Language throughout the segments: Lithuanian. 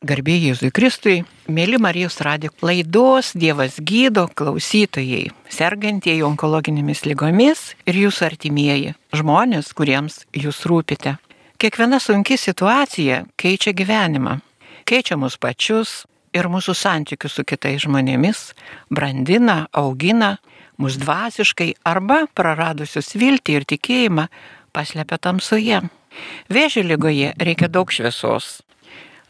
Garbė Jėzui Kristui, mėly Marijos radio laidos Dievas gydo klausytojai, sergantieji onkologinėmis lygomis ir jūsų artimieji, žmonės, kuriems jūs rūpite. Kiekviena sunki situacija keičia gyvenimą, keičia mus pačius ir mūsų santykius su kitais žmonėmis, brandina, augina, mus dvasiškai arba praradusius viltį ir tikėjimą paslepia tamsoje. Vėžio lygoje reikia daug šviesos,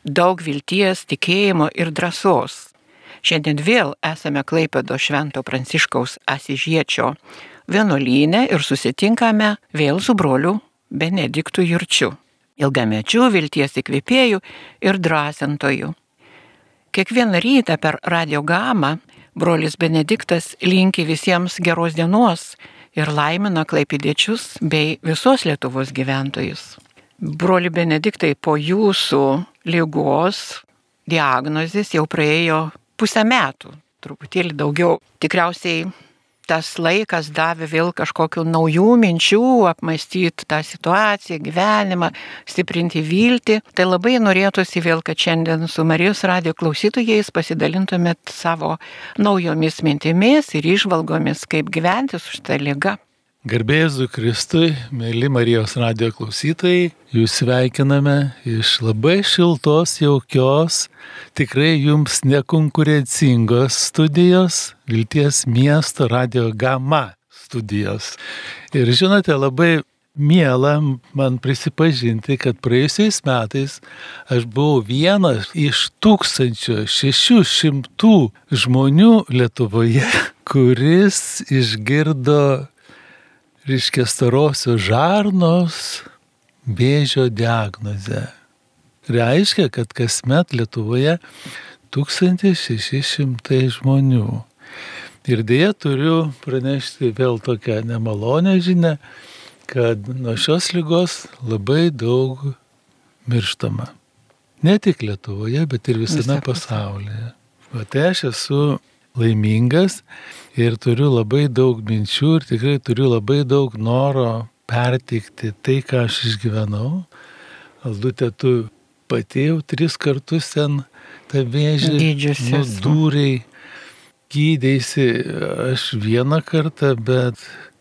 daug vilties, tikėjimo ir drąsos. Šiandien vėl esame Klaipėdo Švento Pranciškaus Asižiečio vienuolynė ir susitinkame vėl su broliu Benediktu Jurčiu, ilgamečiu vilties įkvėpėjų ir drąsintojų. Kiekvieną rytą per radio gamą brolis Benediktas linki visiems geros dienos ir laimina klaipidiečius bei visos Lietuvos gyventojus. Broli Benediktai, po jūsų lygos diagnozės jau praėjo pusę metų, truputėlį daugiau. Tikriausiai tas laikas davė vėl kažkokių naujų minčių, apmastyti tą situaciją, gyvenimą, stiprinti viltį. Tai labai norėtųsi vėl, kad šiandien su Marijos radio klausytojais pasidalintumėt savo naujomis mintimis ir išvalgomis, kaip gyventi su šitą lygą. Garbėzu Kristui, mėly Marijos radio klausytojai, jūs sveikiname iš labai šiltos, jaukios, tikrai jums nekonkurencingos studijos, Vilties miesto radio gama studijos. Ir žinote, labai Miela man prisipažinti, kad praėjusiais metais aš buvau vienas iš 1600 žmonių Lietuvoje, kuris išgirdo reiškia starosios žarnos vėžio diagnozę. Reiškia, kad kasmet Lietuvoje 1600 žmonių. Ir dėja turiu pranešti vėl tokią nemalonę žinę, kad nuo šios lygos labai daug mirštama. Ne tik Lietuvoje, bet ir visame pasaulyje. O tai aš esu laimingas ir turiu labai daug minčių ir tikrai turiu labai daug noro perteikti tai, ką aš išgyvenau. Aldutė, tu pati jau tris kartus ten tą vėžį nudūriai, gydėsi aš vieną kartą, bet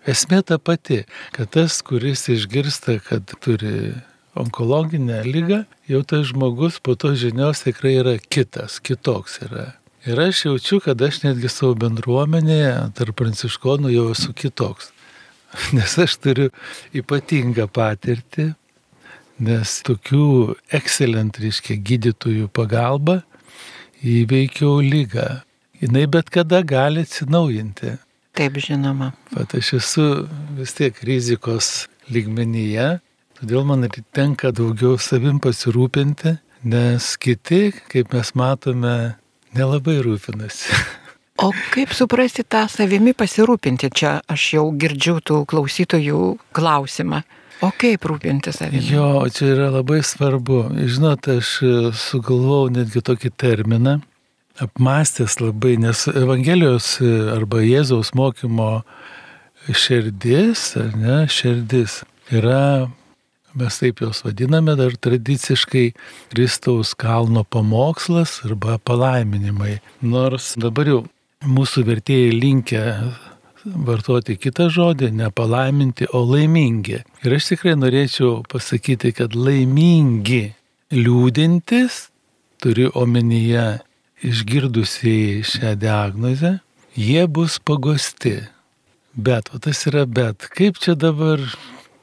esmė ta pati, kad tas, kuris išgirsta, kad turi onkologinę lygą, jau tas žmogus po to žinios tikrai yra kitas, kitoks yra. Ir aš jaučiu, kad aš netgi savo bendruomenėje tarp pranciškonų jau esu kitoks. Nes aš turiu ypatingą patirtį, nes tokių excellent, reiškia, gydytojų pagalba įveikiau lygą. Jis bet kada gali atsinaujinti. Taip žinoma. Pat aš esu vis tiek rizikos lygmenyje, todėl man tenka daugiau savim pasirūpinti, nes kiti, kaip mes matome, nelabai rūpinasi. O kaip suprasti tą savimi pasirūpinti? Čia aš jau girdžiu tų klausytojų klausimą. O kaip rūpinti savimi? Jo, čia yra labai svarbu. Žinot, aš sugalvojau netgi tokį terminą, apmastęs labai, nes Evangelijos arba Jėzaus mokymo širdis, ar ne, širdis yra mes taip jos vadiname dar tradiciškai Kristaus kalno pamokslas arba palaiminimai. Nors dabar jau mūsų vertėjai linkia vartoti kitą žodį, ne palaiminti, o laimingi. Ir aš tikrai norėčiau pasakyti, kad laimingi liūdintis, turiu omenyje išgirdusiai šią diagnozę, jie bus pagosti. Bet, o tas yra bet, kaip čia dabar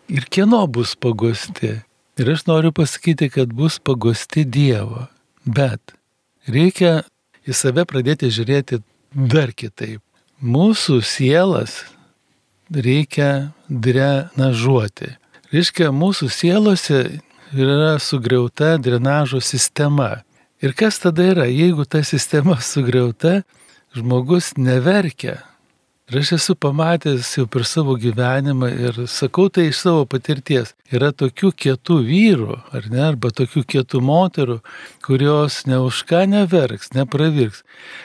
ir kieno bus pagosti. Ir aš noriu pasakyti, kad bus pagosti Dievo. Bet reikia į save pradėti žiūrėti dar kitaip. Mūsų sielas reikia drenažuoti. Reiškia, mūsų sielose yra sugriauta drenažo sistema. Ir kas tada yra, jeigu ta sistema sugriauta, žmogus neverkia, Ir aš esu pamatęs jau per savo gyvenimą ir sakau tai iš savo patirties. Yra tokių kietų vyrų, ar ne, arba tokių kietų moterų, kurios ne už ką neverks, nepravirks.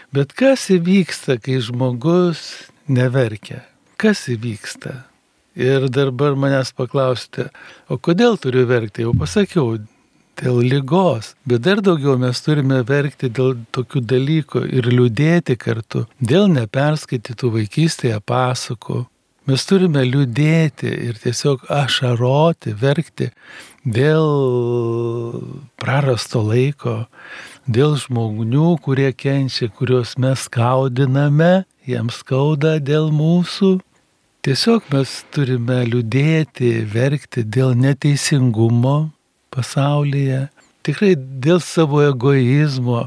Bet kas įvyksta, kai žmogus neverkia? Kas įvyksta? Ir dabar manęs paklausite, o kodėl turiu verkti? Jau pasakiau, dėl lygos. Bet dar daugiau mes turime verkti dėl tokių dalykų ir liūdėti kartu, dėl neperskaitytų vaikystėje pasakų. Mes turime liūdėti ir tiesiog ašaroti, verkti dėl prarasto laiko, dėl žmonių, kurie kenčia, kuriuos mes skaudiname, jiems skauda dėl mūsų. Tiesiog mes turime liūdėti, verkti dėl neteisingumo pasaulyje, tikrai dėl savo egoizmo.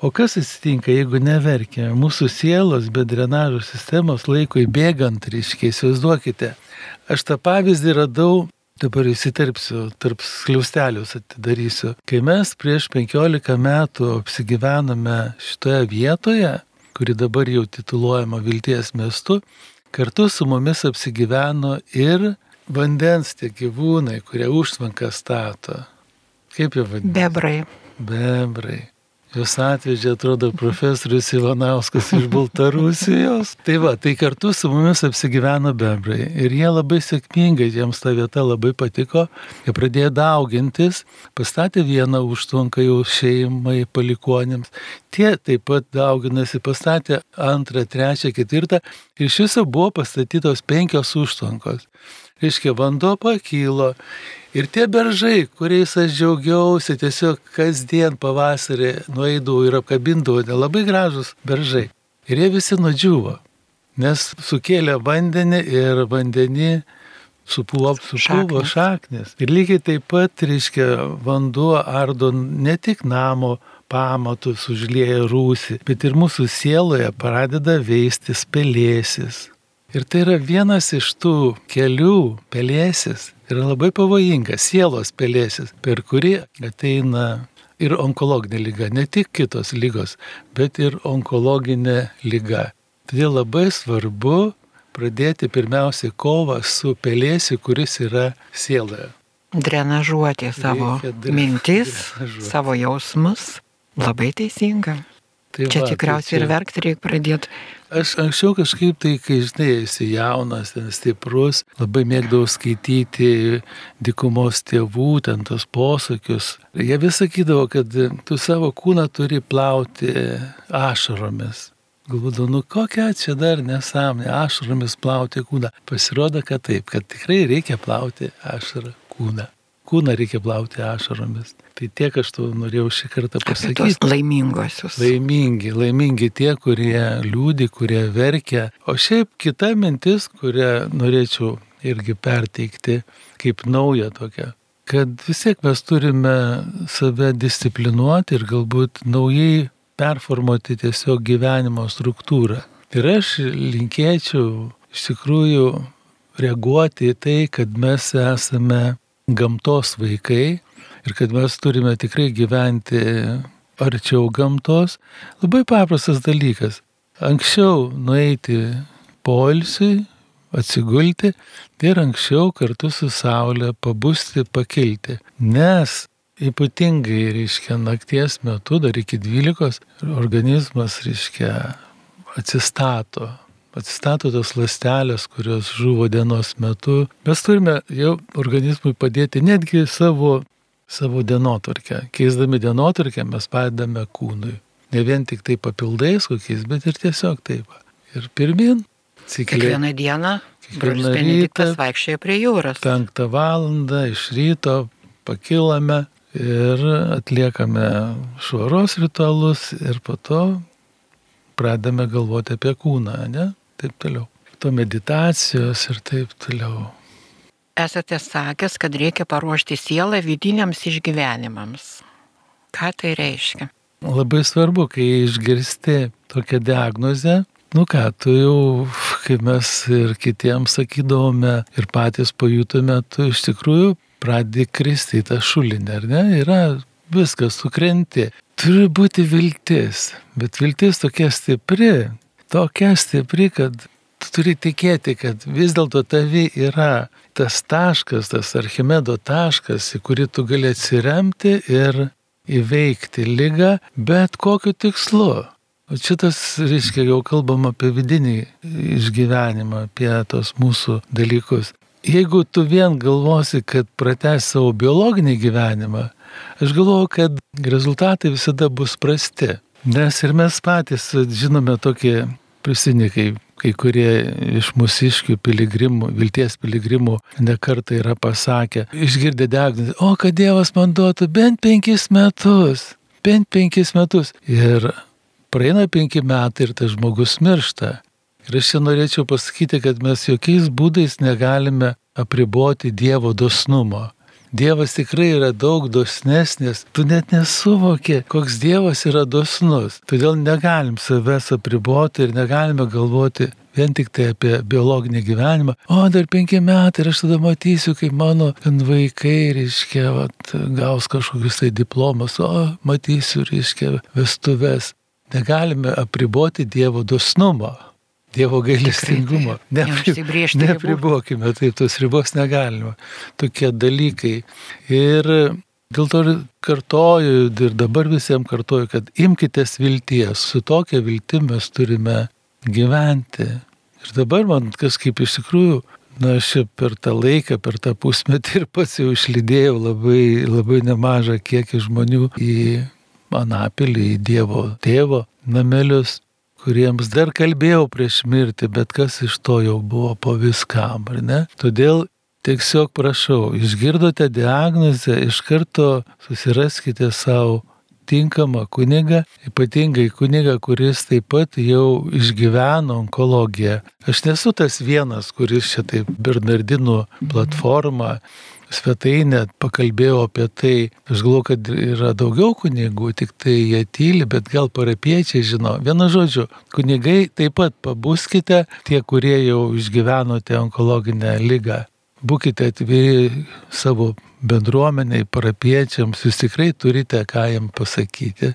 O kas atsitinka, jeigu neverkime? Mūsų sielos be drenažo sistemos laikui bėgant, reiškia, įsivaizduokite. Aš tą pavyzdį radau, dabar įsiterpsiu, tarp skliaustelius atidarysiu. Kai mes prieš 15 metų apsigyvenome šitoje vietoje, kuri dabar jau tituluojama Vilties miestu, kartu su mumis apsigyveno ir vandens tie gyvūnai, kurie užtvanką stato. Kaip jie vadinasi? Bebrai. Bebrai. Jūs atvežė, atrodo, profesorius Ivanauskas iš Baltarusijos. Tai va, tai kartu su mumis apsigyveno bebrai. Ir jie labai sėkmingai, jiems ta vieta labai patiko. Jie pradėjo daugintis, pastatė vieną užtvanką jau šeimai, palikonėms. Tie taip pat dauginasi, pastatė antrą, trečią, ketvirtą. Ir iš viso buvo pastatytos penkios užtvankos. Reiškia, vanduo pakylo Ir tie beržai, kuriais aš džiaugiausi, tiesiog kasdien pavasarį nueidavau ir apkabindavau, labai gražus beržai. Ir jie visi nudžiuvo, nes sukėlė vandenį ir vandenį supuvo, supuvo šaknis. šaknis. Ir lygiai taip pat, reiškia, vanduo ardo ne tik namo pamatus, užlieja rūsį, bet ir mūsų sieloje pradeda veistis pelėsis. Ir tai yra vienas iš tų kelių pelėsis, yra labai pavojingas sielos pelėsis, per kurį ateina ir onkologinė lyga, ne tik kitos lygos, bet ir onkologinė lyga. Todėl labai svarbu pradėti pirmiausiai kovą su pelėsiu, kuris yra sieloje. Drenažuoti savo Reikia mintis, drenažuoti. savo jausmus. Labai teisinga. Tai Čia va, tikriausiai tai ir verkti reikia pradėti. Aš anksčiau kažkaip tai, kai žinai, esi jaunas, ten stiprus, labai mėgdavau skaityti dikumos tėvų, ten tos posakius. Jie vis sakydavo, kad tu savo kūną turi plauti ašaromis. Galvodavau, nu kokia čia dar nesąmonė, ašaromis plauti kūną. Pasirodo, kad taip, kad tikrai reikia plauti ašarą kūną. Kūną reikia plauti ašaromis. Tai tiek aš tau norėjau šį kartą pasakyti. laimingosius. Laimingi, laimingi tie, kurie liūdi, kurie verkia. O šiaip kita mintis, kurią norėčiau irgi perteikti kaip naują tokią, kad vis tiek mes turime save disciplinuoti ir galbūt naujai performuoti tiesiog gyvenimo struktūrą. Ir aš linkėčiau iš tikrųjų reaguoti į tai, kad mes esame gamtos vaikai ir kad mes turime tikrai gyventi arčiau gamtos. Labai paprastas dalykas. Anksčiau nueiti poilsiui, atsigulti ir anksčiau kartu su Saulė pabusti, pakilti. Nes ypatingai, reiškia, nakties metu, dar iki 12, organizmas, reiškia, atsistato. Atsistato tos lastelės, kurios žuvo dienos metu. Mes turime jau organizmui padėti netgi savo, savo dienotvarkę. Keisdami dienotvarkę mes padedame kūnui. Ne vien tik tai papildais kokiais, bet ir tiesiog taip. Ir pirmin, cikliai. Kiekvieną dieną brolis Benediktas vaikščioja prie jūros. penktą valandą iš ryto pakilame ir atliekame švaros ritualus ir po to pradame galvoti apie kūną, ne? Taip toliau. To meditacijos ir taip toliau. Esate sakęs, kad reikia paruošti sielą vidiniams išgyvenimams. Ką tai reiškia? Labai svarbu, kai išgirsti tokią diagnozę, nu ką, tu jau, kaip mes ir kitiems sakydavome ir patys pajutome, tu iš tikrųjų pradedi kristi į tą šulinį, ar ne? Yra viskas, sukrenti. Turi būti viltis, bet viltis tokia stipri, tokia stipri, kad tu turi tikėti, kad vis dėlto tavi yra tas taškas, tas Archimedo taškas, į kurį tu gali atsiremti ir įveikti lygą, bet kokiu tikslu. O šitas, reiškia, jau kalbam apie vidinį išgyvenimą, apie tos mūsų dalykus. Jeigu tu vien galvosi, kad prates savo biologinį gyvenimą, aš galvoju, kad rezultatai visada bus prasti. Nes ir mes patys žinome tokie prisinikai, kai kurie iš mūsiškių piligrimų, vilties piligrimų nekartai yra pasakę, išgirdę diagnozę, o kad Dievas man duotų bent penkis metus, bent penkis metus. Ir praeina penki metai ir tas žmogus miršta. Ir aš čia norėčiau pasakyti, kad mes jokiais būdais negalime apriboti Dievo dosnumo. Dievas tikrai yra daug dosnesnis, tu net nesuvokė, koks Dievas yra dosnus. Todėl negalim savęs apriboti ir negalime galvoti vien tik tai apie biologinį gyvenimą. O dar penki metai ir aš tada matysiu, kaip mano vaikai, reiškia, vat, gaus kažkokius tai diplomas, o matysiu, reiškia, vestuves. Negalime apriboti Dievo dosnumo. Dievo gailestingumo. Nepri, nepribokime, taip, tos ribos negalima. Tokie dalykai. Ir dėl to kartoju ir dabar visiems kartoju, kad imkitės vilties. Su tokia viltimi mes turime gyventi. Ir dabar man kažkaip iš tikrųjų, na, aš per tą laiką, per tą pusmetį ir pats jau išlydėjau labai, labai nemažą kiekį žmonių į Anapilį, į Dievo tėvo namelius kuriems dar kalbėjau prieš mirtį, bet kas iš to jau buvo po viskam, ar ne? Todėl tiesiog prašau, išgirdote diagnozę, iš karto susiraskite savo tinkamą kunigą, ypatingai kunigą, kuris taip pat jau išgyveno onkologiją. Aš nesu tas vienas, kuris čia taip Bernardinų platformą svetainę pakalbėjau apie tai. Aš galvoju, kad yra daugiau kunigų, tik tai jie tyli, bet gal parapiečiai žino. Vienu žodžiu, kunigai taip pat pabuskite, tie, kurie jau išgyvenote onkologinę lygą. Būkite atviri savo bendruomeniai, parapiečiams, jūs tikrai turite ką jam pasakyti.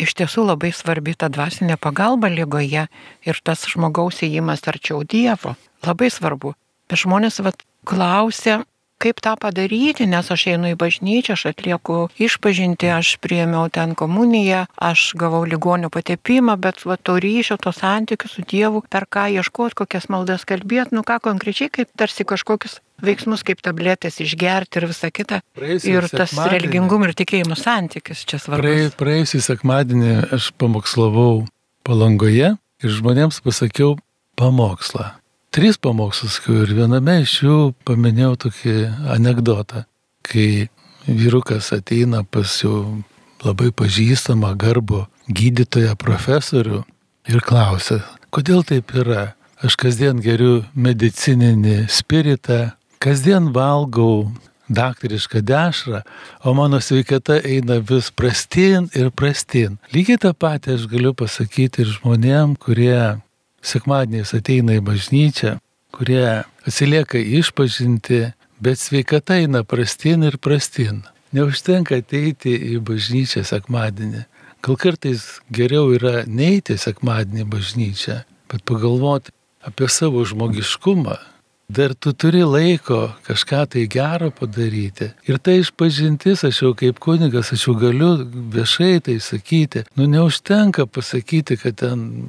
Iš tiesų labai svarbi ta dvasinė pagalba lygoje ir tas žmogaus įėjimas arčiau Dievo. Labai svarbu. Bet žmonės vat, klausia, kaip tą padaryti, nes aš einu į bažnyčią, aš atlieku išpažinti, aš priemiau ten komuniją, aš gavau ligonių patepimą, bet va, to ryšio, to santykių su Dievu, per ką ieškoti, kokias maldas kalbėti, nu ką konkrečiai, kaip tarsi kažkokius veiksmus kaip tabletės išgerti ir visa kita. Praėjusį ir tas religingumo ir tikėjimo santykis čia svarbus. Praėjusį sekmadienį aš pamokslavau palangoje ir žmonėms pasakiau pamokslą tris pamokslus ir viename iš jų paminėjau tokį anegdotą, kai vyrukas ateina pas jau labai pažįstamą garbų gydytoją profesorių ir klausia, kodėl taip yra. Aš kasdien geriu medicininį spiritą, kasdien valgau daktarišką dešrą, o mano sveikata eina vis prastin ir prastin. Lygiai tą patį aš galiu pasakyti ir žmonėm, kurie sekmadieniais ateina į bažnyčią, kurie atsilieka išpažinti, bet sveikata eina prastin ir prastin. Neužtenka ateiti į bažnyčią sekmadienį. Gal kartais geriau yra neiti sekmadienį bažnyčią, bet pagalvoti apie savo žmogiškumą. Dar tu turi laiko kažką tai gero padaryti. Ir tai išpažintis, aš jau kaip kunigas, aš jau galiu viešai tai sakyti. Nu neužtenka pasakyti, kad ten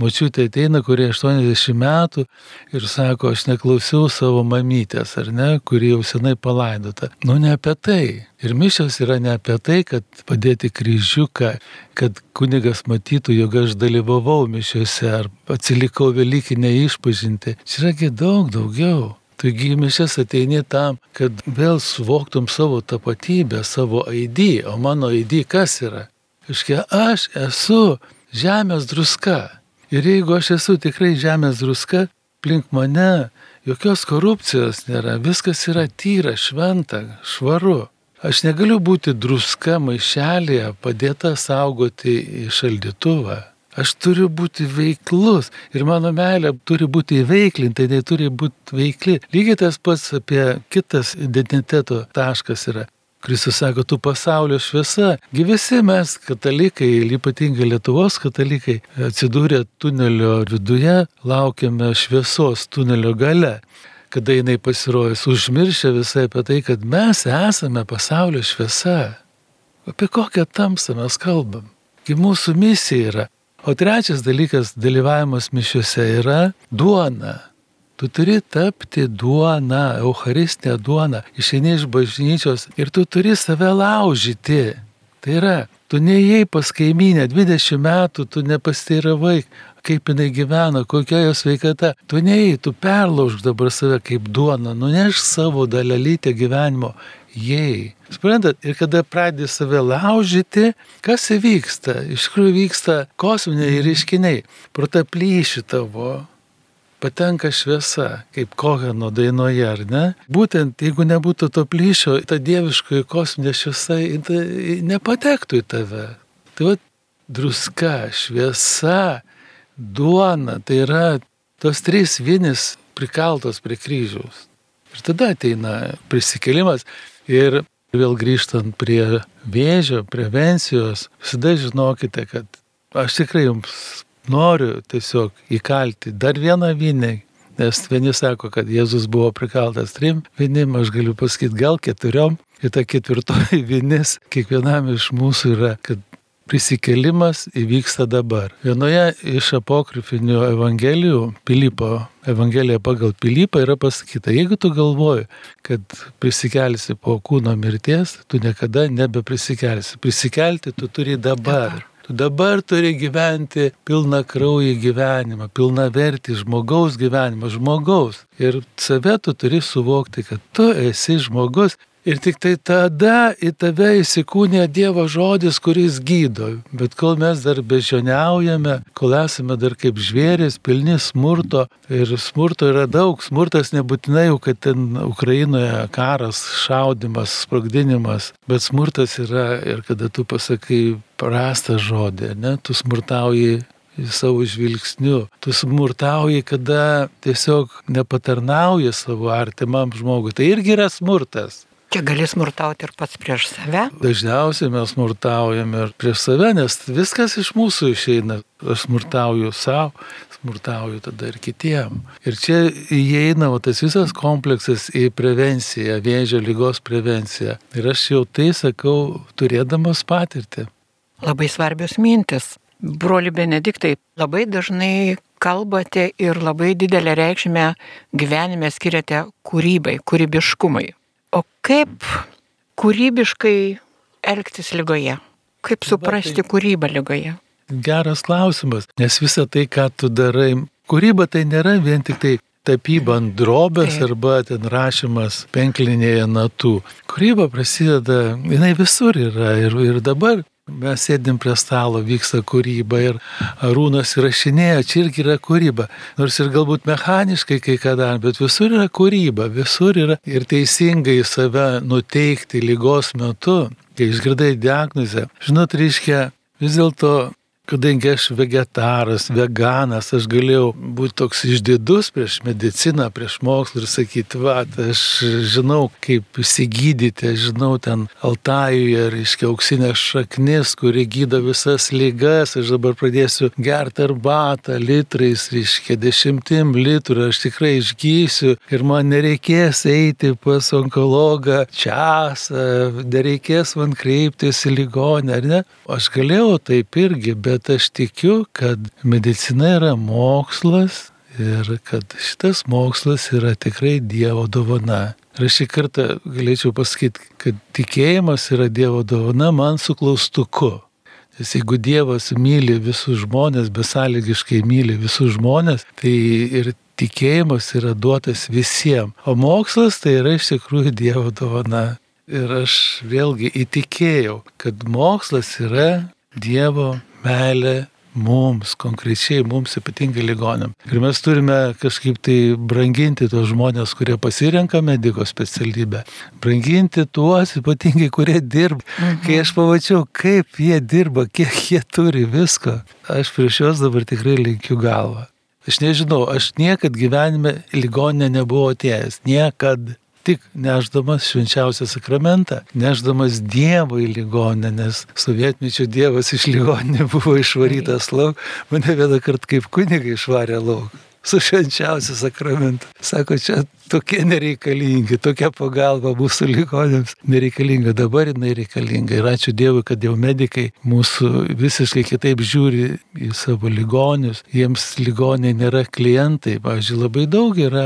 močiutė ateina, kurie 80 metų ir sako, aš neklausiau savo mamytės, ar ne, kuri jau senai palaidota. Nu, ne apie tai. Ir mišios yra ne apie tai, kad padėti kryžiuką, kad kunigas matytų, jog aš dalyvavau mišiuose ar atsilikau Velykinę išpažinti. Čia yra daug daugiau. Taigi mišęs ateini tam, kad vėl suvoktum savo tapatybę, savo ID, o mano ID kas yra? Iškia, aš esu žemės druska. Ir jeigu aš esu tikrai žemės druska, plink mane jokios korupcijos nėra, viskas yra tyra, šventa, švaru. Aš negaliu būti druska maišelėje padėta saugoti į šaldytuvą. Aš turiu būti veiklus ir mano meilė turi būti įveiklinta, tai turi būti veikli. Lygiai tas pats apie kitas identiteto taškas yra. Kristus sako, tu pasaulio šviesa. Gi visi mes, katalikai, ypatingai Lietuvos katalikai, atsidūrę tunelio viduje, laukiame šviesos tunelio gale kada jinai pasirodys, užmiršę visai apie tai, kad mes esame pasaulio šviesa. Apie kokią tamsą mes kalbam? Gi mūsų misija yra. O trečias dalykas - dalyvavimas mišiuose yra duona. Tu turi tapti duona, Eucharistinė duona. Išeini iš bažnyčios ir tu turi save laužyti. Tai yra, tu neėjai pas kaiminę 20 metų, tu nepasteiravai, kaip jinai gyvena, kokia jos sveikata. Tu neėjai, tu perlaužk dabar save kaip duona, nuneš savo dalelytę gyvenimo. Jei. Suprantat, ir kada pradedi save laužyti, kas įvyksta? Iš tikrųjų vyksta kosminiai reiškiniai. Pro tą plyšį tavo patenka šviesa, kaip Koheno dainoje, ar ne? Būtent jeigu nebūtų to plyšio, ta dieviškoji kosminė šviesa nepatektų į tave. Tai va, druska, šviesa, duona, tai yra tos trys vienis prikaltos prie kryžiaus. Ir tada ateina prisikelimas ir vėl grįžtant prie vėžio, prevencijos, visada žinokite, kad aš tikrai jums noriu tiesiog įkalti dar vieną vinį, nes vieni sako, kad Jėzus buvo prikaltas trim vinim, aš galiu pasakyti gal keturiom. Ir ta ketvirtoji vinis kiekvienam iš mūsų yra, kad prisikelimas įvyksta dabar. Vienoje iš apokrifinių evangelijų, Pilypo Evangelija pagal Pilypą yra pasakyta, jeigu tu galvoji, kad prisikelsi po kūno mirties, tu niekada nebeprisikelsi. Prisikelti tu turi dabar. dabar. Tu dabar turi gyventi pilną kraują gyvenimą, pilną vertį žmogaus gyvenimą, žmogaus. Ir save tu turi suvokti, kad tu esi žmogus Ir tik tai tada į tave įsikūnė Dievo žodis, kuris gydo. Bet kol mes dar bežioniaujame, kol esame dar kaip žvėris, pilni smurto, ir smurto yra daug, smurtas nebūtinai jau, kad ten Ukrainoje karas, šaudimas, sprogdinimas, bet smurtas yra ir kada tu pasakai prastą žodį, ne, tu smurtauji savo žvilgsniu. Tu smurtauji, kada tiesiog nepatarnauji savo artimam žmogui. Tai irgi yra smurtas. Čia gali smurtauti ir pats prieš save? Dažniausiai mes smurtaujame ir prieš save, nes viskas iš mūsų išeina. Aš smurtauju savo, smurtauju tada ir kitiem. Ir čia įeina va, tas visas kompleksas į prevenciją, vėžio lygos prevenciją. Ir aš jau tai sakau, turėdamas patirtį. Labai svarbios mintis. Broli Benediktai, labai dažnai kalbate ir labai didelę reikšmę gyvenime skiriate kūrybai, kūrybiškumui. O kaip kūrybiškai elgtis lygoje? Kaip suprasti kūrybą lygoje? Geras klausimas, nes visa tai, ką tu darai, kūryba tai nėra vien tik tai tapyba ant drobės Taip. arba ten rašymas penklinėje natų. Kūryba prasideda, jinai visur yra ir, ir dabar Mes sėdim prie stalo, vyksta kūryba ir Arūnas įrašinėja, čia irgi yra kūryba. Nors ir galbūt mechaniškai kai ką dar, bet visur yra kūryba, visur yra ir teisingai save nuteikti lygos metu, kai išgirdai diagnozę. Žinot, reiškia, vis dėlto kadangi aš vegetaras, veganas, aš galėjau būti toks išdidus prieš mediciną, prieš mokslą ir sakyti, va, aš žinau, kaip įsigydyti, žinau ten Altajuje, reiškia, auksinė šaknis, kuri gydo visas lygas, aš dabar pradėsiu gerti arbatą litrais, reiškia, dešimtim litrų, aš tikrai išgysiu ir man nereikės eiti pas onkologą čiasą, nereikės man kreiptis į ligonę, ar ne? Aš galėjau taip irgi, bet bet aš tikiu, kad medicina yra mokslas ir kad šitas mokslas yra tikrai Dievo dovana. Ir aš šį kartą galėčiau pasakyti, kad tikėjimas yra Dievo dovana man su klaustuku. Nes jeigu Dievas myli visus žmonės, besąlygiškai myli visus žmonės, tai ir tikėjimas yra duotas visiems. O mokslas tai yra iš tikrųjų Dievo dovana. Ir aš vėlgi įtikėjau, kad mokslas yra Dievo meilė mums, konkrečiai mums ypatingai ligonėm. Ir mes turime kažkaip tai branginti tos žmonės, kurie pasirenka mediko specialybę. Branginti tuos ypatingai, kurie dirba. Mhm. Kai aš pamačiau, kaip jie dirba, kiek jie turi visko, aš prieš juos dabar tikrai linkiu galvą. Aš nežinau, aš niekad gyvenime ligoninę nebuvau atėjęs. Niekad tik neždamas švenčiausią sakramentą, neždamas Dievo į ligonę, nes sovietmečio Dievas iš ligoninė buvo išvarytas lauk, mane vieną kartą kaip kunigai išvarė lauk. Su švenčiausiu sakramentu. Sako, čia tokie nereikalingi, tokia pagalba mūsų ligonėms nereikalinga, dabar jinai reikalinga. Ir ačiū Dievui, kad jau medikai mūsų visiškai kitaip žiūri į savo ligonius. Jiems ligoniai nėra klientai. Pavyzdžiui, labai daug yra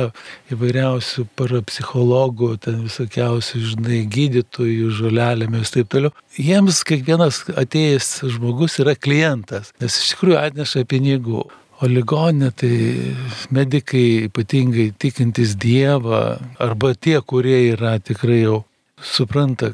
įvairiausių parapsichologų, ten visokiausių, žinai, gydytojų, žolelėmis ir taip toliau. Jiems kiekvienas atėjęs žmogus yra klientas, nes iš tikrųjų atneša pinigų. O ligoninė tai medikai ypatingai tikintis Dievą arba tie, kurie yra tikrai jau supranta,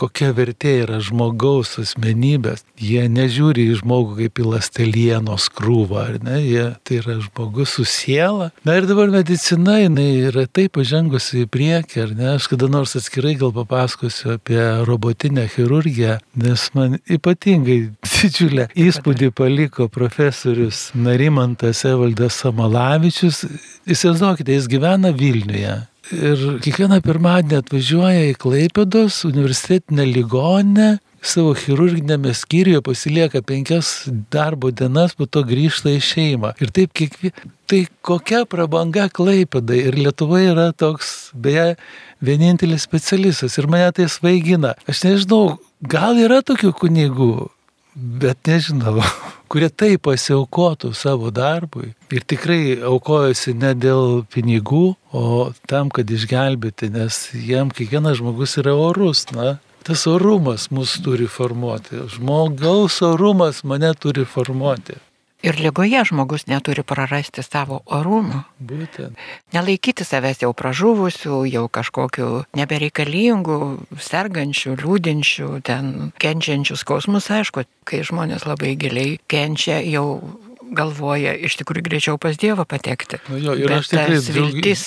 kokia vertė yra žmogaus asmenybės. Jie nežiūri į žmogų kaip į lastelienos krūvą, ar ne? Jie, tai yra žmogus su siela. Na ir dabar medicina, jinai yra taip pažengusi į priekį, ar ne? Aš kada nors atskirai gal papasakosiu apie robotinę chirurgiją, nes man ypatingai didžiulę įspūdį paliko profesorius Narimantas Evaldas Samalavičius. Įsivaizduokite, jis gyvena Vilniuje. Ir kiekvieną pirmadienį atvažiuoja į Klaipėdos universitetinę ligoninę, savo chirurginėme skyriuje pasilieka penkias darbo dienas, po to grįžta į šeimą. Ir taip kiekvieną. Tai kokia prabanga Klaipėdai ir Lietuvoje yra toks, beje, vienintelis specialistas ir mane tai svaigina. Aš nežinau, gal yra tokių kunigų, bet nežinau kurie taip pasiaukotų savo darbui ir tikrai aukojosi ne dėl pinigų, o tam, kad išgelbėti, nes jiem kiekvienas žmogus yra orus, na. Tas orumas mus turi formuoti, žmogaus orumas mane turi formuoti. Ir lygoje žmogus neturi prarasti savo orumo. Būtent. Nelaikyti savęs jau pražuvusių, jau kažkokiu nebereikalingų, sergančių, liūdinčių, ten kenčiančių skausmus. Aišku, kai žmonės labai giliai kenčia, jau galvoja iš tikrųjų greičiau pas Dievą patekti. Nu jo, ir Bet aš tikrai viltis,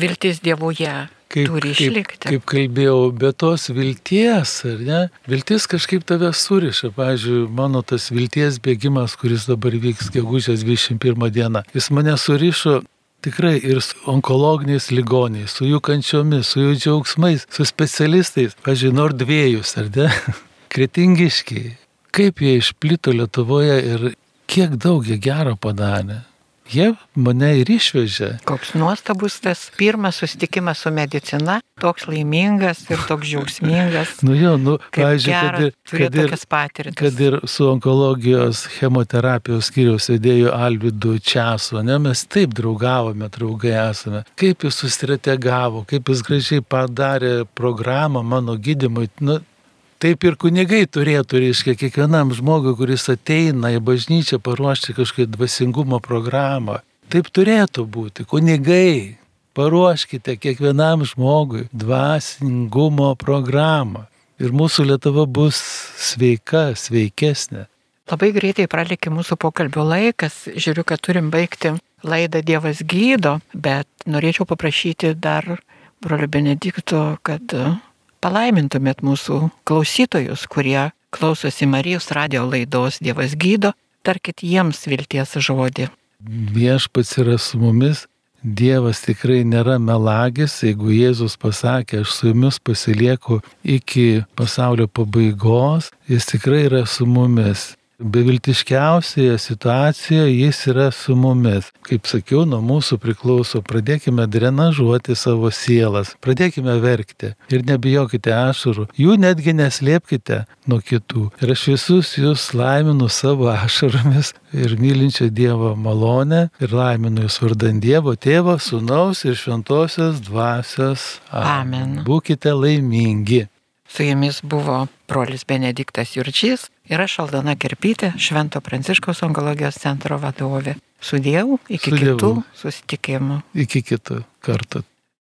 viltis Dievuje kaip, turi kaip, išlikti. kaip kalbėjau, be tos vilties, ar ne? Viltis kažkaip tave suriša. Pavyzdžiui, mano tas vilties bėgimas, kuris dabar vyks gegužės 21 dieną, jis mane surišo tikrai ir su onkologiniais ligoniais, su jų kančiomis, su jų džiaugsmais, su specialistais. Pavyzdžiui, Nordvėjus, ar ne? Kretingiškiai. Kaip jie išplito Lietuvoje ir kiek daug jie gero padarė. Jie mane ir išvežė. Koks nuostabus tas pirmas susitikimas su medicina, toks laimingas ir toks džiaugsmingas. Nu jo, nu, pavyzdžiui, kad ir, kad ir, kad ir su onkologijos chemoterapijos skyriaus vedėju Alvidu Čiasu, ne, mes taip draugavome, draugai esame. Kaip jis sustrategavo, kaip jis gražiai padarė programą mano gydimui. Nu, Taip ir kunigai turėtų, reiškia, kiekvienam žmogui, kuris ateina į bažnyčią, paruošti kažkokią dvasingumo programą. Taip turėtų būti. Kunigai, paruoškite kiekvienam žmogui dvasingumo programą. Ir mūsų Lietuva bus sveika, sveikesnė. Labai greitai pralikė mūsų pokalbio laikas. Žiūriu, kad turim baigti laidą Dievas gydo, bet norėčiau paprašyti dar brolių Benedikto, kad palaimintumėt mūsų klausytojus, kurie klausosi Marijos radio laidos Dievas gydo, tarkit jiems vilties žodį. Viešpats yra su mumis. Dievas tikrai nėra melagis, jeigu Jėzus pasakė, aš su jumis pasilieku iki pasaulio pabaigos, jis tikrai yra su mumis. Beviltiškiausioje situacijoje jis yra su mumis. Kaip sakiau, nuo mūsų priklauso, pradėkime drenažuoti savo sielas, pradėkime verkti ir nebijokite ašarų, jų netgi neslėpkite nuo kitų. Ir aš visus jūs laiminu savo ašaromis ir mylinčio Dievo malonę ir laiminu jūs vardant Dievo tėvo, sunaus ir šventosios dvasios. Amen. Būkite laimingi. Su jumis buvo brolis Benediktas Jurčys ir aš Aldona Kerpytė, Švento Pranciškaus onkologijos centro vadovė. Su Dievu, iki Su Dievu. kitų susitikimų. Iki kitų kartų.